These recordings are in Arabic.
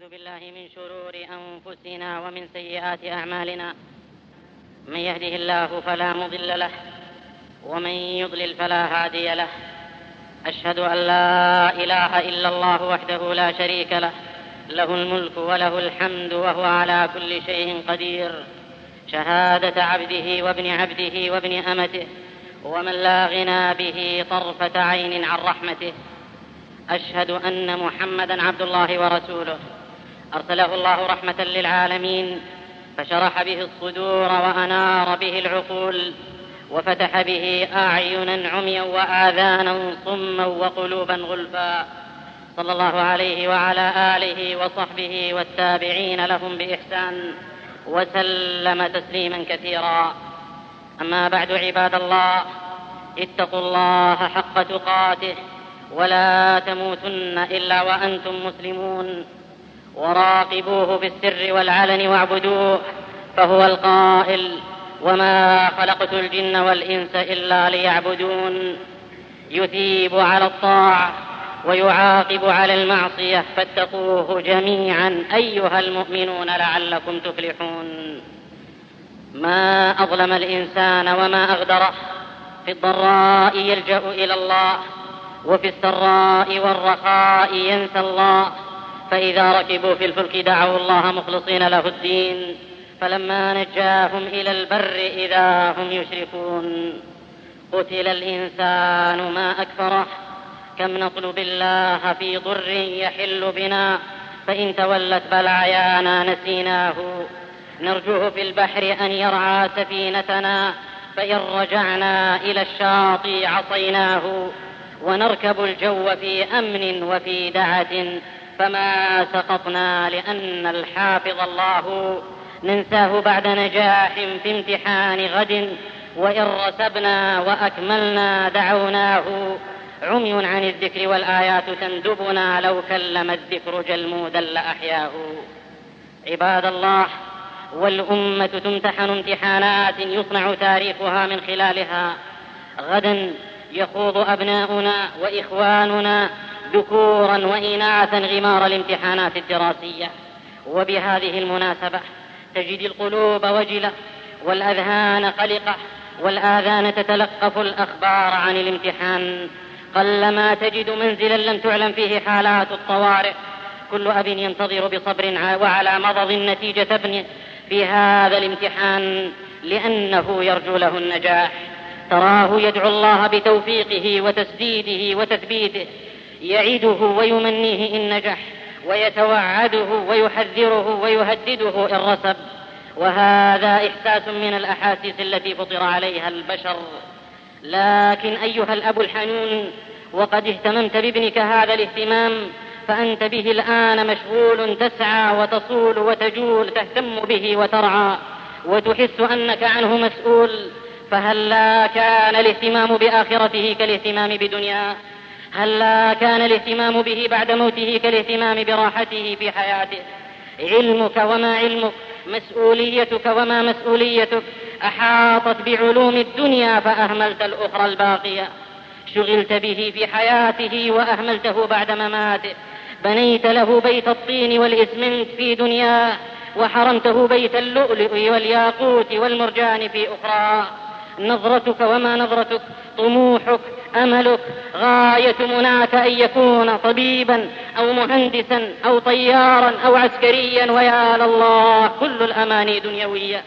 ونعوذ بالله من شرور أنفسنا ومن سيئات أعمالنا. من يهده الله فلا مضل له ومن يضلل فلا هادي له. أشهد أن لا إله إلا الله وحده لا شريك له. له الملك وله الحمد وهو على كل شيء قدير. شهادة عبده وابن عبده وابن أمته ومن لا غنى به طرفة عين عن رحمته. أشهد أن محمدا عبد الله ورسوله. أرسله الله رحمة للعالمين فشرح به الصدور وأنار به العقول وفتح به أعينا عميا وآذانا صما وقلوبا غلفا. صلى الله عليه وعلى آله وصحبه والتابعين لهم بإحسان وسلم تسليما كثيرا. أما بعد عباد الله اتقوا الله حق تقاته ولا تموتن إلا وأنتم مسلمون. وراقبوه في السر والعلن واعبدوه فهو القائل وما خلقت الجن والإنس إلا ليعبدون. يثيب على الطاعة ويعاقب على المعصية فاتقوه جميعا أيها المؤمنون لعلكم تفلحون. ما أظلم الإنسان وما أغدره في الضراء يلجأ إلى الله وفي السراء والرخاء ينسى الله. فإذا ركبوا في الفلك دعوا الله مخلصين له الدين فلما نجاهم إلى البر إذا هم يشركون. قتل الإنسان ما أكفره. كم نطلب الله في ضر يحل بنا؟ فإن تولت بلعيانا نسيناه. نرجوه في البحر أن يرعى سفينتنا فإن رجعنا إلى الشاطئ عصيناه. ونركب الجو في أمن وفي دعة فما سقطنا لأن الحافظ الله ننساه بعد نجاح في امتحان غد وإن رسبنا وأكملنا دعوناه. عمي عن الذكر والآيات تندبنا لو كلم الذكر جلمودا لأحياه. عباد الله والأمة تمتحن امتحانات يصنع تاريخها من خلالها. غدا يخوض أبناؤنا وإخواننا ذكورا وإناثا غمار الامتحانات الدراسية. وبهذه المناسبة تجد القلوب وجلة والأذهان قلقة والآذان تتلقف الأخبار عن الامتحان. قلما تجد منزلا لم تعلم فيه حالات الطوارئ. كل أب ينتظر بصبر وعلى مضض نتيجة ابنه في هذا الامتحان لأنه يرجو له النجاح. تراه يدعو الله بتوفيقه وتسديده وتثبيته. يعده ويمنيه إن نجح ويتوعده ويحذره ويهدده إن رسب. وهذا إحساس من الأحاسيس التي فطر عليها البشر. لكن أيها الأب الحنون وقد اهتممت بابنك هذا الاهتمام فأنت به الآن مشغول تسعى وتصول وتجول تهتم به وترعى وتحس أنك عنه مسؤول. فهلا كان الاهتمام بآخرته كالاهتمام بدنياه؟ هلا كان الاهتمام به بعد موته كالاهتمام براحته في حياته. علمك وما علمك مسؤوليتك وما مسؤوليتك. أحاطت بعلوم الدنيا فأهملت الأخرى الباقية. شغلت به في حياته وأهملته بعد مماته. بنيت له بيت الطين والإسمنت في دنياه وحرمته بيت اللؤلؤ والياقوت والمرجان في أخرى. نظرتك وما نظرتك طموحك أملك غاية مناك أن يكون طبيبا أو مهندسا أو طيارا أو عسكريا ويا لله كل الأماني دنيوية.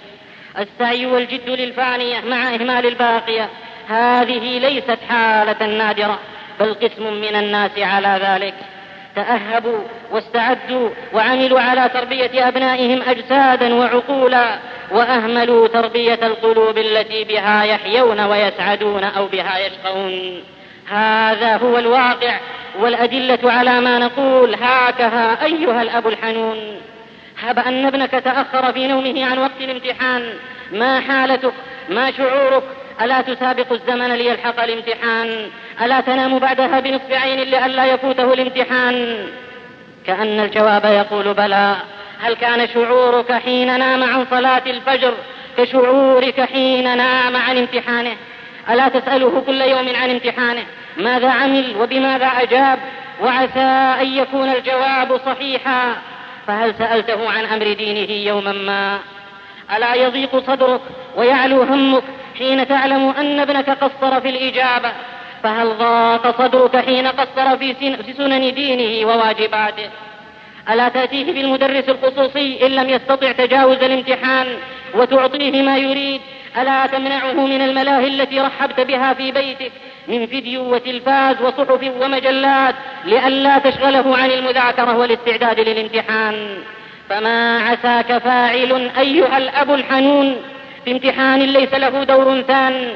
السعي والجد للفانية مع إهمال الباقية هذه ليست حالة نادرة بل قسم من الناس على ذلك. تأهبوا واستعدوا وعملوا على تربية أبنائهم أجسادا وعقولا. وأهملوا تربية القلوب التي بها يحيون ويسعدون أو بها يشقون. هذا هو الواقع والأدلة على ما نقول. هاكها أيها الأب الحنون. هب أن ابنك تأخر في نومه عن وقت الامتحان. ما حالتك؟ ما شعورك؟ ألا تسابق الزمن ليلحق الامتحان؟ ألا تنام بعدها بنصف عين لئلا يفوته الامتحان؟ كأن الجواب يقول بلى. هل كان شعورك حين نام عن صلاة الفجر كشعورك حين نام عن امتحانه؟ ألا تسأله كل يوم عن امتحانه ماذا عمل وبماذا أجاب؟ وعسى أن يكون الجواب صحيحا. فهل سألته عن أمر دينه يوما ما؟ ألا يضيق صدرك ويعلو همك حين تعلم أن ابنك قصر في الإجابة؟ فهل ضاق صدرك حين قصر في سنن دينه وواجباته؟ ألا تأتيه بالمدرس الخصوصي إن لم يستطع تجاوز الامتحان وتعطيه ما يريد؟ ألا تمنعه من الملاهي التي رحبت بها في بيتك من فيديو وتلفاز وصحف ومجلات لئلا تشغله عن المذاكرة والاستعداد للامتحان؟ فما عساك فاعل أيها الأب الحنون؟ في امتحان ليس له دور ثان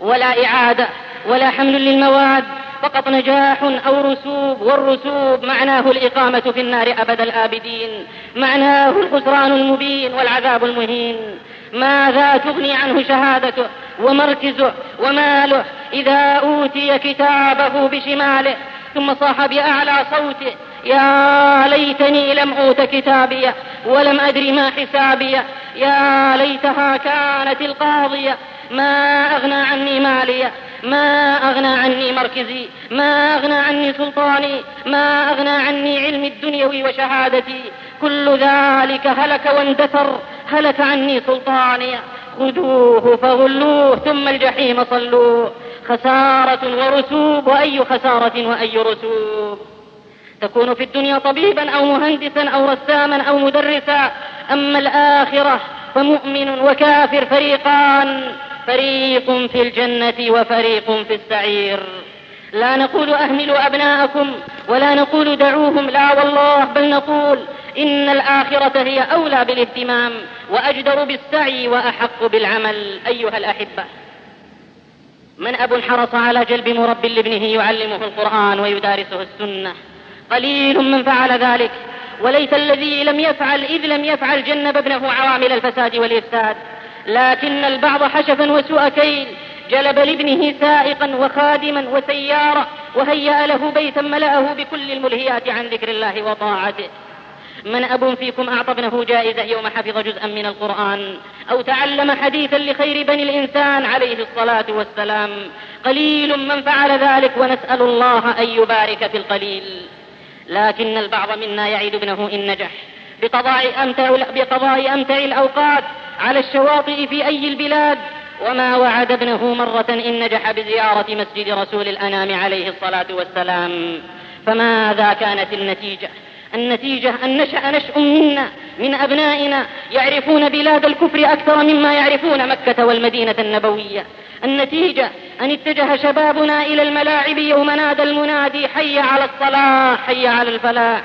ولا إعادة ولا حمل للمواد فقط نجاح أو رسوب والرسوب معناه الإقامة في النار أبد الآبدين معناه الخسران المبين والعذاب المهين. ماذا تغني عنه شهادته ومركزه وماله إذا أوتي كتابه بشماله؟ ثم صاح بأعلى صوته يا ليتني لم أوت كتابي ولم أدر ما حسابي يا ليتها كانت القاضية ما أغنى عني مالي. ما أغنى عني مركزي ما أغنى عني سلطاني ما أغنى عني علمي الدنيوي وشهادتي. كل ذلك هلك واندثر هلك عني سلطاني. خذوه فغلوه ثم الجحيم صلوه. خسارة ورسوب وأي خسارة وأي رسوب. تكون في الدنيا طبيبا أو مهندسا أو رساما أو مدرسا أما الآخرة فمؤمن وكافر فريقان فريق في الجنة وفريق في السعير. لا نقول أهملوا أبناءكم ولا نقول دعوهم لا والله بل نقول إن الآخرة هي أولى بالاهتمام وأجدر بالسعي وأحق بالعمل. أيها الأحبة من أب حرص على جلب مرب لابنه يعلمه القرآن ويدارسه السنة. قليل من فعل ذلك وليس الذي لم يفعل إذ لم يفعل جنب ابنه عوامل الفساد والإفساد. لكن البعض حشفا وسوء كيل. جلب لابنه سائقا وخادما وسيارة وهيأ له بيتا ملأه بكل الملهيات عن ذكر الله وطاعته. من أب فيكم أعطى ابنه جائزة يوم حفظ جزءا من القرآن أو تعلم حديثا لخير بني الإنسان عليه الصلاة والسلام. قليل من فعل ذلك ونسأل الله أن يبارك في القليل. لكن البعض منا يعد ابنه إن نجح. بقضاء أمتع, بقضاء أمتع الأوقات على الشواطئ في أي البلاد. وما وعد ابنه مرة إن نجح بزيارة مسجد رسول الأنام عليه الصلاة والسلام. فماذا كانت النتيجة؟ النتيجة أن نشأ نشأ منا من أبنائنا يعرفون بلاد الكفر أكثر مما يعرفون مكة والمدينة النبوية. النتيجة أن اتجه شبابنا إلى الملاعب يوم نادى المنادي حي على الصلاح حي على الفلاح.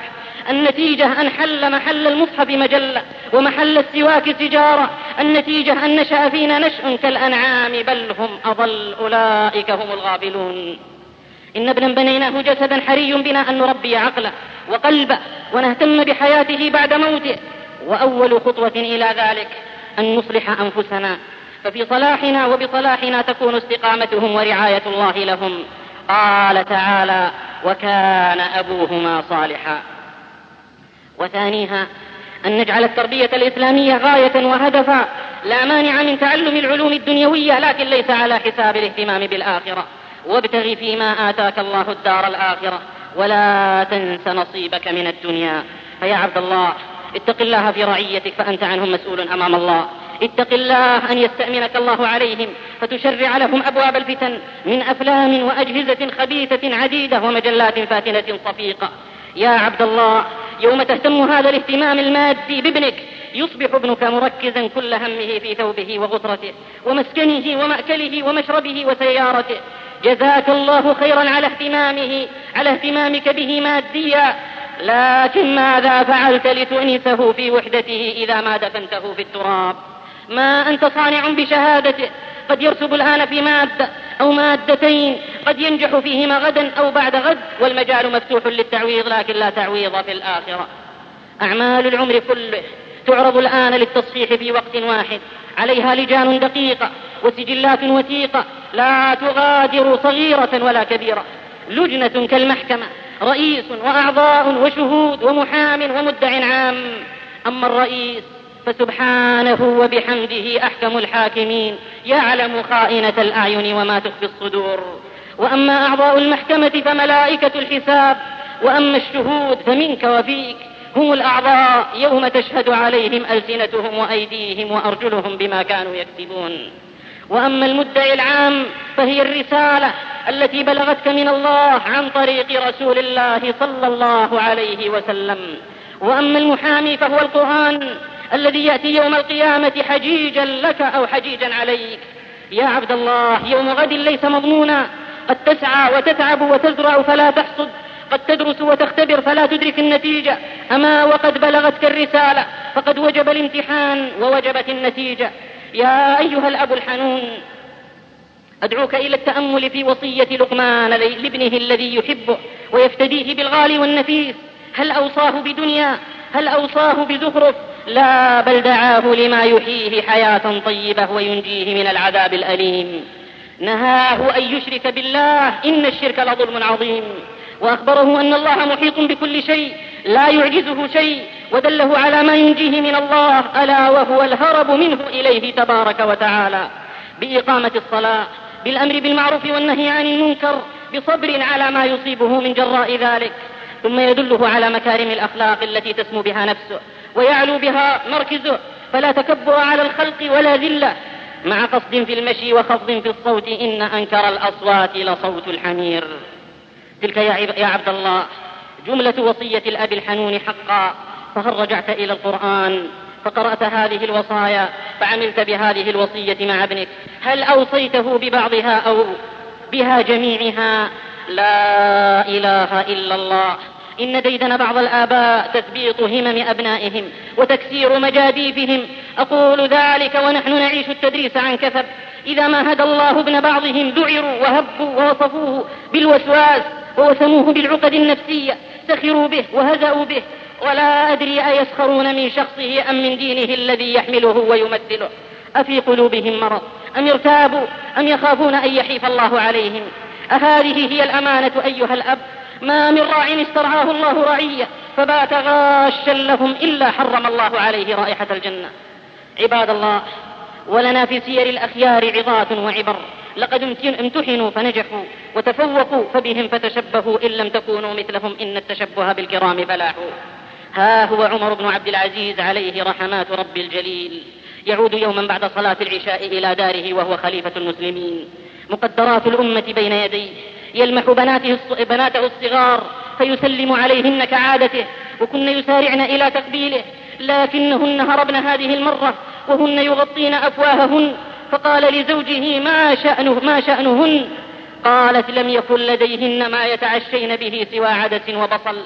النتيجة أن حل محل المصحف مجلة ومحل السواك تجارة. النتيجة أن نشأ فينا نشأ كالأنعام بل هم أضل أولئك هم الغافلون. إن ابنا بنيناه جسدا حري بنا أن نربي عقله وقلبه ونهتم بحياته بعد موته. وأول خطوة إلى ذلك أن نصلح أنفسنا. ففي صلاحنا وبصلاحنا تكون استقامتهم ورعاية الله لهم. قال تعالى وكان أبوهما صالحا. وثانيها أن نجعل التربية الإسلامية غاية وهدفا لا مانع من تعلم العلوم الدنيوية لكن ليس على حساب الاهتمام بالآخرة. وابتغ فيما آتاك الله الدار الآخرة ولا تنس نصيبك من الدنيا. فيا عبد الله اتق الله في رعيتك فأنت عنهم مسؤول أمام الله. اتق الله أن يستأمنك الله عليهم فتشرع لهم أبواب الفتن من أفلام وأجهزة خبيثة عديدة ومجلات فاتنة صفيقة. يا عبد الله يوم تهتم هذا الاهتمام المادي بابنك يصبح ابنك مركزا كل همه في ثوبه وغطرته ومسكنه ومأكله ومشربه وسيارته. جزاك الله خيرا على اهتمامه على اهتمامك به ماديا. لكن ماذا فعلت لتؤنسه في وحدته إذا ما دفنته في التراب؟ ما أنت صانع بشهادته قد يرسب الآن في مادة أو مادتين قد ينجح فيهما غدا أو بعد غد والمجال مفتوح للتعويض لكن لا تعويض في الآخرة. أعمال العمر كله تعرض الآن للتصحيح في وقت واحد. عليها لجان دقيقة وسجلات وثيقة لا تغادر صغيرة ولا كبيرة. لجنة كالمحكمة رئيس وأعضاء وشهود ومحام ومدع عام. أما الرئيس فسبحانه وبحمده أحكم الحاكمين يعلم خائنة الأعين وما تخفي الصدور. وأما أعضاء المحكمة فملائكة الحساب وأما الشهود فمنك وفيك. هم الأعضاء يوم تشهد عليهم ألسنتهم وأيديهم وأرجلهم بما كانوا يكسبون. وأما المدعي العام فهي الرسالة التي بلغتك من الله عن طريق رسول الله صلى الله عليه وسلم. وأما المحامي فهو القرآن الذي يأتي يوم القيامة حجيجا لك أو حجيجا عليك. يا عبد الله يوم غد ليس مضمونا. قد تسعى وتتعب وتزرع فلا تحصد. قد تدرس وتختبر فلا تدرك النتيجة. أما وقد بلغتك الرسالة فقد وجب الامتحان ووجبت النتيجة. يا أيها الأب الحنون أدعوك إلى التأمل في وصية لقمان لابنه الذي يحبه ويفتديه بالغالي والنفيس. هل أوصاه بدنيا؟ هل أوصاه بزخرف؟ لا بل دعاه لما يحييه حياة طيبة وينجيه من العذاب الأليم. نهاه أن يشرك بالله إن الشرك لظلم عظيم. وأخبره أن الله محيط بكل شيء لا يعجزه شيء ودله على ما ينجيه من الله ألا وهو الهرب منه إليه تبارك وتعالى. بإقامة الصلاة بالأمر بالمعروف والنهي عن المنكر بصبر على ما يصيبه من جراء ذلك. ثم يدله على مكارم الأخلاق التي تسمو بها نفسه. ويعلو بها مركزه فلا تكبر على الخلق ولا ذلة. مع قصد في المشي وخفض في الصوت إن أنكر الأصوات لصوت الحمير. تلك يا عبد الله جملة وصية الأب الحنون حقا. فهل رجعت إلى القرآن فقرأت هذه الوصايا فعملت بهذه الوصية مع ابنك. هل أوصيته ببعضها أو بها جميعها؟ لا إله إلا الله. إن ديدن بعض الآباء تثبيط همم أبنائهم وتكسير مجاديفهم. أقول ذلك ونحن نعيش التدريس عن كثب. إذا ما هدى الله ابن بعضهم ذعروا وهبوا ووصفوه بالوسواس ووسموه بالعقد النفسية. سخروا به وهزأوا به. ولا أدري أيسخرون من شخصه أم من دينه الذي يحمله ويمثله. أفي قلوبهم مرض؟ أم ارتابوا؟ أم يخافون أن يحيف الله عليهم؟ أهذه هي الأمانة أيها الأب. ما من راع استرعاه الله رعية فبات غاشا لهم إلا حرم الله عليه رائحة الجنة. عباد الله ولنا في سير الأخيار عظات وعبر. لقد امتحنوا فنجحوا وتفوقوا فبهم فتشبهوا إن لم تكونوا مثلهم إن التشبه بالكرام فلاح ها هو عمر بن عبد العزيز عليه رحمات رب الجليل. يعود يوما بعد صلاة العشاء إلى داره وهو خليفة المسلمين. مقدرات الأمة بين يديه. يلمح بناته بناته الصغار فيسلم عليهن كعادته وكن يسارعن إلى تقبيله لكنهن هربن هذه المرة وهن يغطين أفواههن فقال لزوجه ما شأنه ما شأنهن؟ قالت لم يكن لديهن ما يتعشين به سوى عدس وبصل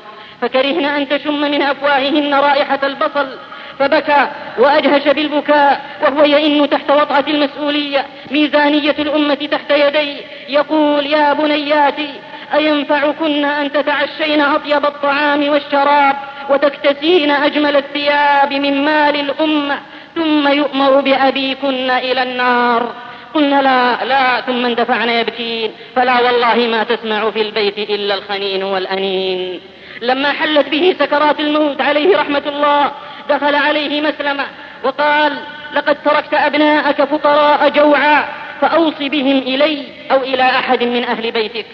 فكرهن أن تشم من أفواههن رائحة البصل فبكى وأدهش بالبكاء وهو يئن تحت وطأة المسؤولية ميزانية الأمة تحت يدي. يقول يا بنياتي أينفعكن أن تتعشين أطيب الطعام والشراب وتكتسين أجمل الثياب من مال الأمة ثم يؤمر بأبيكن إلى النار. قلنا لا لا ثم اندفعن يبكين فلا والله ما تسمع في البيت إلا الخنين والأنين. لما حلت به سكرات الموت عليه رحمة الله دخل عليه مسلمة وقال لقد تركت أبناءك فقراء جوعا فأوصي بهم إلي أو إلى أحد من أهل بيتك.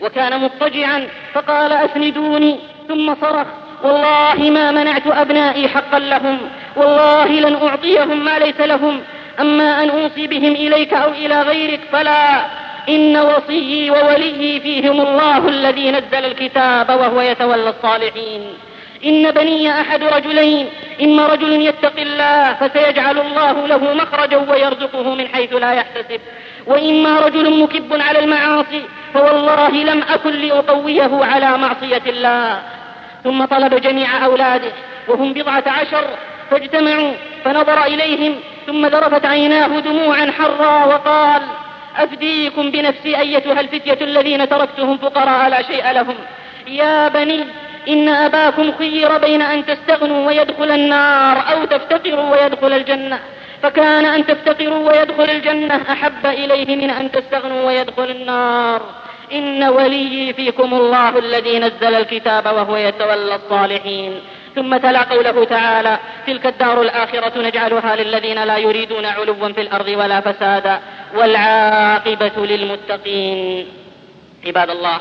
وكان مضطجعا فقال أسندوني. ثم صرخ والله ما منعت أبنائي حقا لهم. والله لن أعطيهم ما ليس لهم. أما أن أوصي بهم إليك أو إلى غيرك فلا. إن وصيي ووليي فيهم الله الذي نزل الكتاب وهو يتولى الصالحين. إن بني أحد رجلين إما رجل يتقي الله فسيجعل الله له مخرجا ويرزقه من حيث لا يحتسب. وإما رجل مكب على المعاصي فوالله لم أكن لأقويه على معصية الله. ثم طلب جميع أولاده وهم بضعة عشر فاجتمعوا فنظر إليهم ثم ذرفت عيناه دموعا حرا وقال أفديكم بنفسي أيتها الفتية الذين تركتهم فقراء لا شيء لهم. يا بني إن أباكم خير بين أن تستغنوا ويدخل النار أو تفتقروا ويدخل الجنة. فكان أن تفتقروا ويدخل الجنة أحب إليه من أن تستغنوا ويدخل النار. إن وليي فيكم الله الذي نزل الكتاب وهو يتولى الصالحين. ثم تلا قوله تعالى تلك الدار الآخرة نجعلها للذين لا يريدون علوا في الأرض ولا فسادا. والعاقبة للمتقين. عباد الله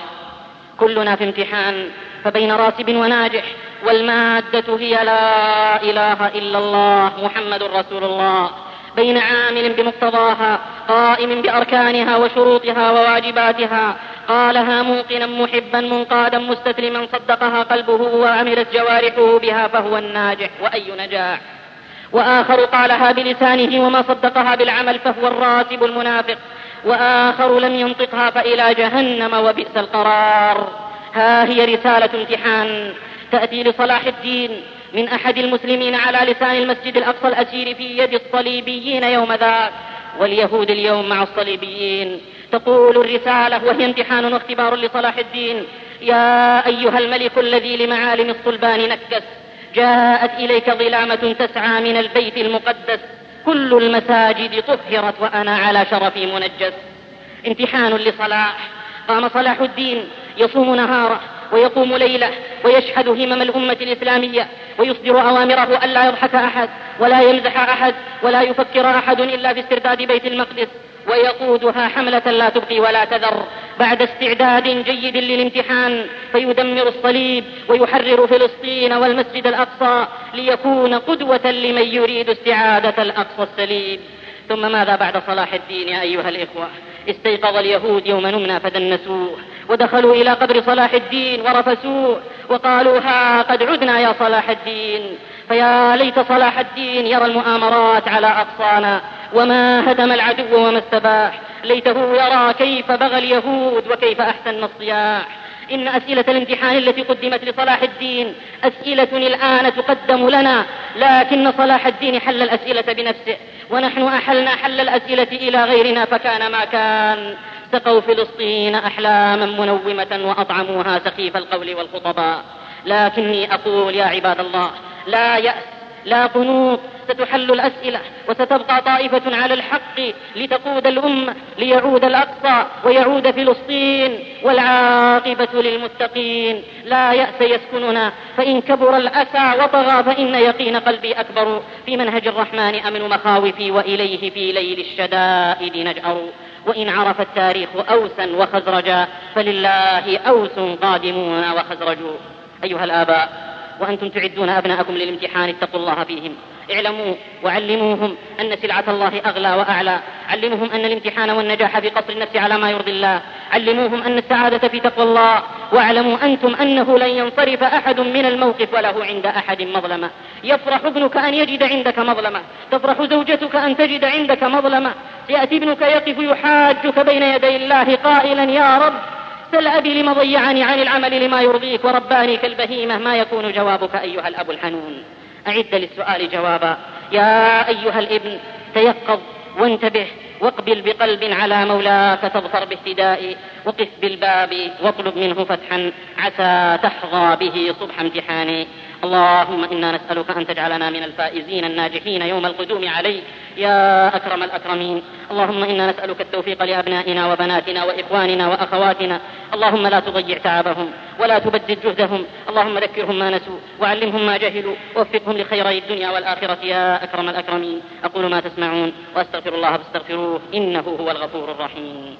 كلنا في امتحان. فبين راسب وناجح. والمادة هي لا إله إلا الله محمد رسول الله. بين عامل بمقتضاها قائم بأركانها وشروطها وواجباتها. قالها موقنا محبا منقادا مستسلما صدقها قلبه وعملت جوارحه بها فهو الناجح وأي نجاح. وآخر قالها بلسانه وما صدقها بالعمل فهو الراتب المنافق. وآخر لم ينطقها فإلى جهنم وبئس القرار. ها هي رسالة امتحان تأتي لصلاح الدين من أحد المسلمين على لسان المسجد الأقصى الأسير في يد الصليبيين يوم ذاك. واليهود اليوم مع الصليبيين. تقول الرسالة وهي امتحان واختبار لصلاح الدين. يا أيها الملك الذي لمعالم الصلبان نكس. جاءت إليك ظلامة تسعى من البيت المقدس. كل المساجد طهرت وأنا على شرفي منجس. امتحان لصلاح. قام صلاح الدين. يصوم نهاره ويقوم ليله ويشهد همم الأمة الإسلامية ويصدر أوامره ألا يضحك أحد ولا يمزح أحد ولا يفكر أحد إلا في استرداد بيت المقدس ويقودها حملة لا تبقي ولا تذر بعد استعداد جيد للامتحان فيدمر الصليب ويحرر فلسطين والمسجد الأقصى ليكون قدوة لمن يريد استعادة الأقصى السليم. ثم ماذا بعد صلاح الدين يا أيها الإخوة؟ استيقظ اليهود يوم نمنا فدنسوه. ودخلوا إلى قبر صلاح الدين ورفسوه وقالوا ها قد عدنا يا صلاح الدين. فيا ليت صلاح الدين يرى المؤامرات على أقصانا. وما هدم العدو وما استباح ليته يرى كيف بغى اليهود وكيف أحسن الصياح. إن أسئلة الامتحان التي قدمت لصلاح الدين أسئلة الآن تقدم لنا. لكن صلاح الدين حل الأسئلة بنفسه. ونحن أحلنا حل الأسئلة إلى غيرنا فكان ما كان. سقوا فلسطين أحلاما منومة وأطعموها سخيف القول والخطباء لكني أقول يا عباد الله لا يأس لا قنوط ستحل الأسئلة وستبقى طائفة على الحق لتقود الأمة ليعود الأقصى ويعود فلسطين والعاقبة للمتقين. لا يأس يسكننا فإن كبر الأسى وطغى فإن يقين قلبي أكبر. في منهج الرحمن أمن مخاوفي وإليه في ليل الشدائد نجأر. وإن عرف التاريخ أوسا وخزرجا فلله أوس قادمون وخزرج أيها الآباء وأنتم تعدون أبناءكم للامتحان اتقوا الله فيهم. اعلموا وعلموهم أن سلعة الله أغلى وأعلى. علموهم أن الامتحان والنجاح في قصر النفس على ما يرضي الله. علموهم أن السعادة في تقوى الله. واعلموا أنتم أنه لن ينصرف أحد من الموقف وله عند أحد مظلمة. يفرح ابنك أن يجد عندك مظلمة. تفرح زوجتك أن تجد عندك مظلمة. يأتي ابنك يقف يحاجك بين يدي الله قائلا يا رب سل أبي لم ضيعني عن العمل لما يرضيك ورباني كالبهيمة ما يكون جوابك أيها الأب الحنون. أعد للسؤال جوابا. يا أيها الابن تيقظ وانتبه واقبل بقلب على مولاك تظفر باهتداء وقف بالباب واطلب منه فتحا عسى تحظى به صبح امتحاني اللهم إنا نسألك أن تجعلنا من الفائزين الناجحين يوم القدوم عليك يا أكرم الأكرمين. اللهم إنا نسألك التوفيق لأبنائنا وبناتنا وإخواننا وأخواتنا. اللهم لا تضيع تعبهم ولا تبدد جهدهم. اللهم ذكرهم ما نسوا وعلمهم ما جهلوا. ووفقهم لخيري الدنيا والآخرة يا أكرم الأكرمين. أقول ما تسمعون وأستغفر الله فاستغفروه إنه هو الغفور الرحيم.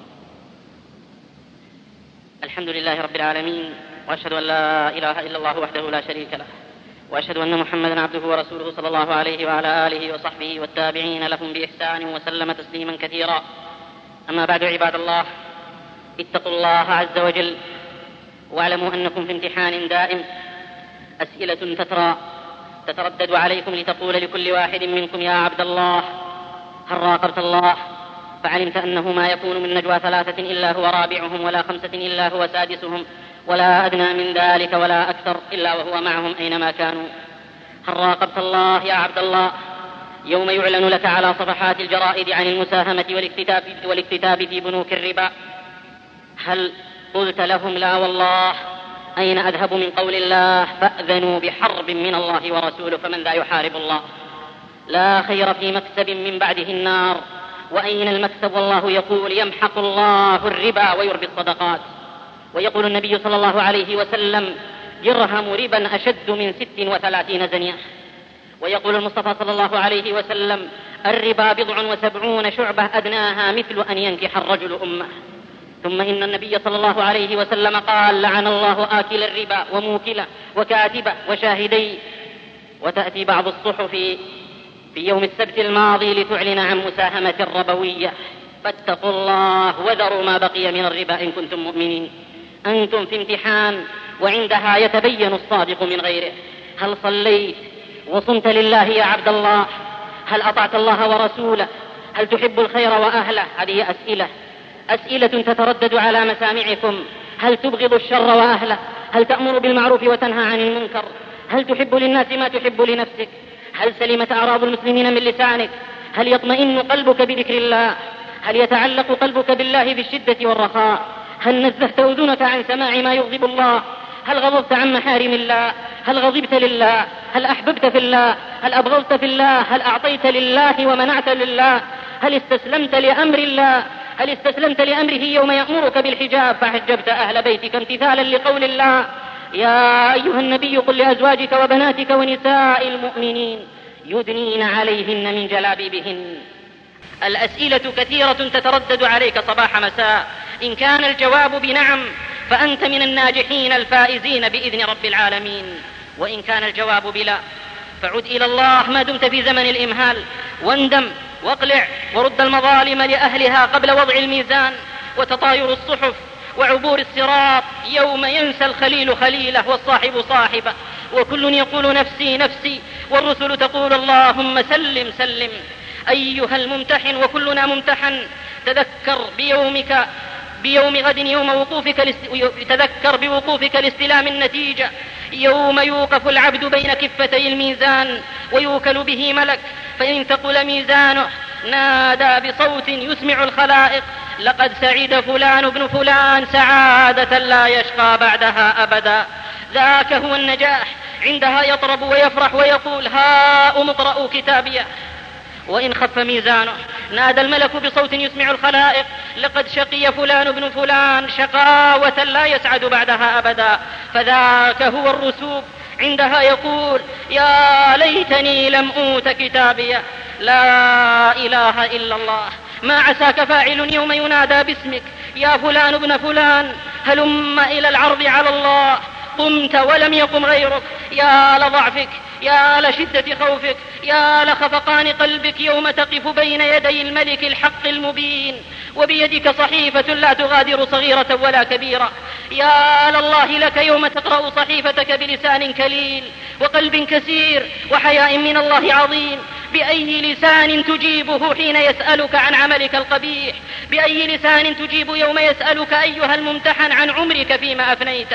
الحمد لله رب العالمين. وأشهد أن لا إله إلا الله وحده لا شريك له. وأشهد أن محمدا عبده ورسوله صلى الله عليه وعلى آله وصحبه والتابعين لهم بإحسان وسلم تسليما كثيرا. أما بعد عباد الله اتقوا الله عز وجل واعلموا أنكم في امتحان دائم. أسئلة تترى تتردد عليكم لتقول لكل واحد منكم يا عبد الله هل راقبت الله؟ فعلمت أنه ما يكون من نجوى ثلاثة إلا هو رابعهم ولا خمسة إلا هو سادسهم. ولا أدنى من ذلك ولا أكثر إلا وهو معهم أينما كانوا. هل راقبت الله يا عبد الله. يوم يعلن لك على صفحات الجرائد عن المساهمة والاكتتاب, والاكتتاب في بنوك الربا. هل قلت لهم لا والله؟ أين أذهب من قول الله؟ فأذنوا بحرب من الله ورسوله فمن ذا يحارب الله. لا خير في مكسب من بعده النار. وأين المكسب؟ والله يقول يمحق الله الربا ويربي الصدقات. ويقول النبي صلى الله عليه وسلم درهم ربا أشد من ست وثلاثين زنية. ويقول المصطفى صلى الله عليه وسلم الربا بضع وسبعون شعبة أدناها مثل أن ينكح الرجل أمه. ثم إن النبي صلى الله عليه وسلم قال لعن الله آكل الربا وموكله وكاتبه وشاهديه وتأتي بعض الصحف في يوم السبت الماضي لتعلن عن مساهمة ربوية فاتقوا الله وذروا ما بقي من الربا إن كنتم مؤمنين. أنتم في امتحان وعندها يتبين الصادق من غيره. هل صليت وصمت لله يا عبد الله؟ هل أطعت الله ورسوله؟ هل تحب الخير وأهله؟ هذه أسئلة. أسئلة تتردد على مسامعكم. هل تبغض الشر وأهله؟ هل تأمر بالمعروف وتنهى عن المنكر؟ هل تحب للناس ما تحب لنفسك؟ هل سلمت أعراض المسلمين من لسانك؟ هل يطمئن قلبك بذكر الله؟ هل يتعلق قلبك بالله في الشدة والرخاء؟ هل نزهت أذنك عن سماع ما يغضب الله؟ هل غضبت عن محارم الله؟ هل غضبت لله؟ هل أحببت في الله؟ هل أبغضت في الله؟ هل أعطيت لله ومنعت لله؟ هل استسلمت لأمر الله؟ هل استسلمت لأمره يوم يأمرك بالحجاب؟ فحجبت أهل بيتك امتثالا لقول الله. يا أيها النبي قل لأزواجك وبناتك ونساء المؤمنين يدنين عليهن من جلابيبهن. الأسئلة كثيرة تتردد عليك صباح مساء. إن كان الجواب بنعم فأنت من الناجحين الفائزين بإذن رب العالمين. وإن كان الجواب بلا فعد إلى الله ما دمت في زمن الإمهال. واندم واقلع ورد المظالم لأهلها قبل وضع الميزان. وتطاير الصحف وعبور الصراط يوم ينسى الخليل خليله والصاحب صاحبه. وكل يقول نفسي نفسي والرسل تقول اللهم سلم سلم. أيها الممتحن وكلنا ممتحن تذكر بيومك بيوم غد يوم وقوفك. تذكر بوقوفك لاستلام النتيجة. يوم يوقف العبد بين كفتي الميزان ويوكل به ملك. فإن ثقل ميزانه نادى بصوت يسمع الخلائق. لقد سعد فلان ابن فلان سعادة لا يشقى بعدها أبدا. ذاك هو النجاح. عندها يطرب ويفرح ويقول هاؤم اقرأوا كتابيه وإن خف ميزانه. نادى الملك بصوت يسمع الخلائق. لقد شقي فلان ابن فلان شقاوة لا يسعد بعدها أبدا. فذاك هو الرسوب. عندها يقول يا ليتني لم أوت كتابية. لا إله إلا الله. ما عساك فاعل يوم ينادى باسمك. يا فلان ابن فلان هلم إلى العرض على الله. قمت ولم يقم غيرك. يا لضعفك يا لشدة خوفك يا لخفقان قلبك يوم تقف بين يدي الملك الحق المبين. وبيدك صحيفة لا تغادر صغيرة ولا كبيرة. يا لله لك يوم تقرأ صحيفتك بلسان كليل وقلب كثير وحياء من الله عظيم. بأي لسان تجيبه حين يسألك عن عملك القبيح؟ بأي لسان تجيب يوم يسألك أيها الممتحن عن عمرك فيما أفنيت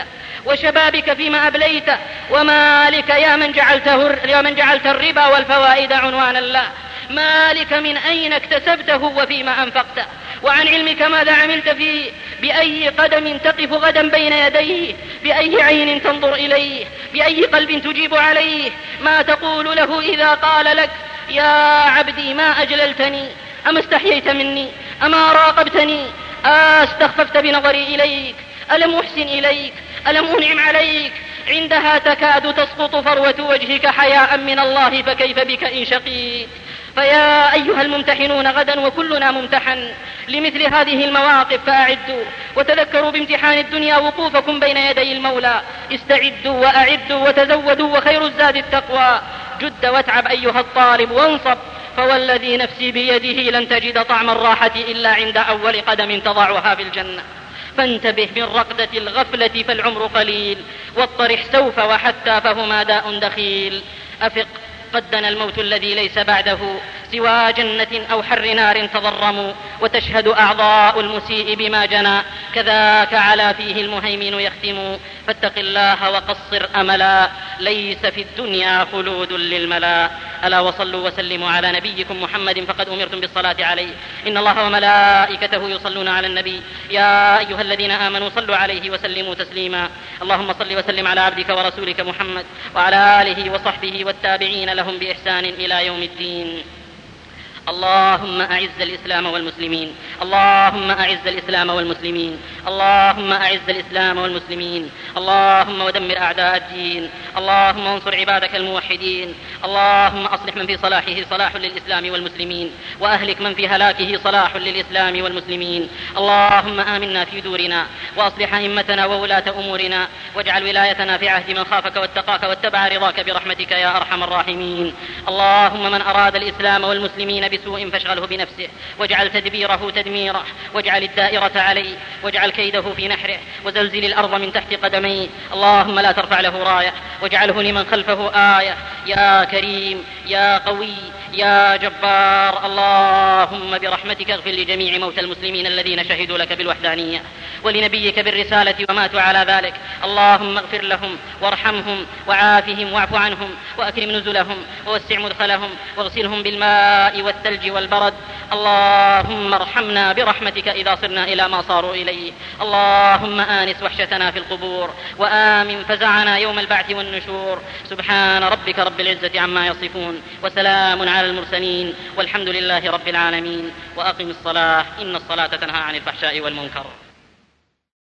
وشبابك فيما أبليت؟ ومالك يا من جعلته يا من جعلت الربا والفوائد عنوانا له مالك من أين اكتسبته وفيما أنفقته وعن علمك ماذا عملت فيه بأي قدم تقف غدا بين يديه؟ بأي عين تنظر إليه؟ بأي قلب تجيب عليه؟ ما تقول له إذا قال لك يا عبدي ما أجللتني؟ أما استحييت مني؟ أما راقبتني؟ أستخففت بنظري إليك؟ ألم أحسن إليك؟ ألم أنعم عليك؟ عندها تكاد تسقط فروة وجهك حياء من الله فكيف بك إن شقيت؟ فيا أيها الممتحنون غدا وكلنا ممتحن. لمثل هذه المواقف فأعدوا. وتذكروا بامتحان الدنيا وقوفكم بين يدي المولى. استعدوا وأعدوا وتزودوا وخير الزاد التقوى. جد واتعب أيها الطالب وانصب فوالذي نفسي بيده لن تجد طعم الراحة إلا عند أول قدم تضعها في الجنة. فانتبه من رقدة الغفلة فالعمر قليل واطرح سوف وحتى فهما داء دخيل. أفق. قد دنا الموت الذي ليس بعده سوى جنة أو حر نار تضرموا وتشهد أعضاء المسيء بما جنى. كذاك على فيه المهيمن يختم. فاتق الله وقصر أملا. ليس في الدنيا خلود للملا. ألا وصلوا وسلموا على نبيكم محمد فقد أمرتم بالصلاة عليه. إن الله وملائكته يصلون على النبي. يا أيها الذين آمنوا صلوا عليه وسلموا تسليما. اللهم صل وسلم على عبدك ورسولك محمد وعلى آله وصحبه والتابعين لهم بإحسان إلى يوم الدين. اللهم أعز الإسلام والمسلمين. اللهم أعز الإسلام والمسلمين. اللهم أعز الإسلام والمسلمين. اللهم ودمر أعداء الدين. اللهم انصر عبادك الموحدين. اللهم أصلح من في صلاحه صلاح للإسلام والمسلمين. وأهلك من في هلاكه صلاح للإسلام والمسلمين. اللهم آمنا في دورنا. وأصلح أئمتنا وولاة أمورنا. واجعل ولايتنا في عهد من خافك واتقاك واتبع رضاك برحمتك يا أرحم الراحمين. اللهم من أراد الإسلام والمسلمين بسوء فاشغله بنفسه واجعل تدبيره تدميره واجعل الدائرة عليه واجعل كيده في نحره وزلزل الأرض من تحت قدميه اللهم لا ترفع له راية واجعله لمن خلفه آية يا كريم يا قوي يا جبار. اللهم برحمتك اغفر لجميع موتى المسلمين الذين شهدوا لك بالوحدانية ولنبيك بالرسالة وماتوا على ذلك. اللهم اغفر لهم وارحمهم وعافهم واعف عنهم وأكرم نزلهم ووسع مدخلهم واغسلهم بالماء والثلج والبرد. اللهم ارحمنا برحمتك إذا صرنا إلى ما صاروا إليه. اللهم آنس وحشتنا في القبور وآمن فزعنا يوم البعث والنشور. سبحان ربك رب العزة عما يصفون وسلام على المرسلين والحمد لله رب العالمين وأقم الصلاة إن الصلاة تنهى عن الفحشاء والمنكر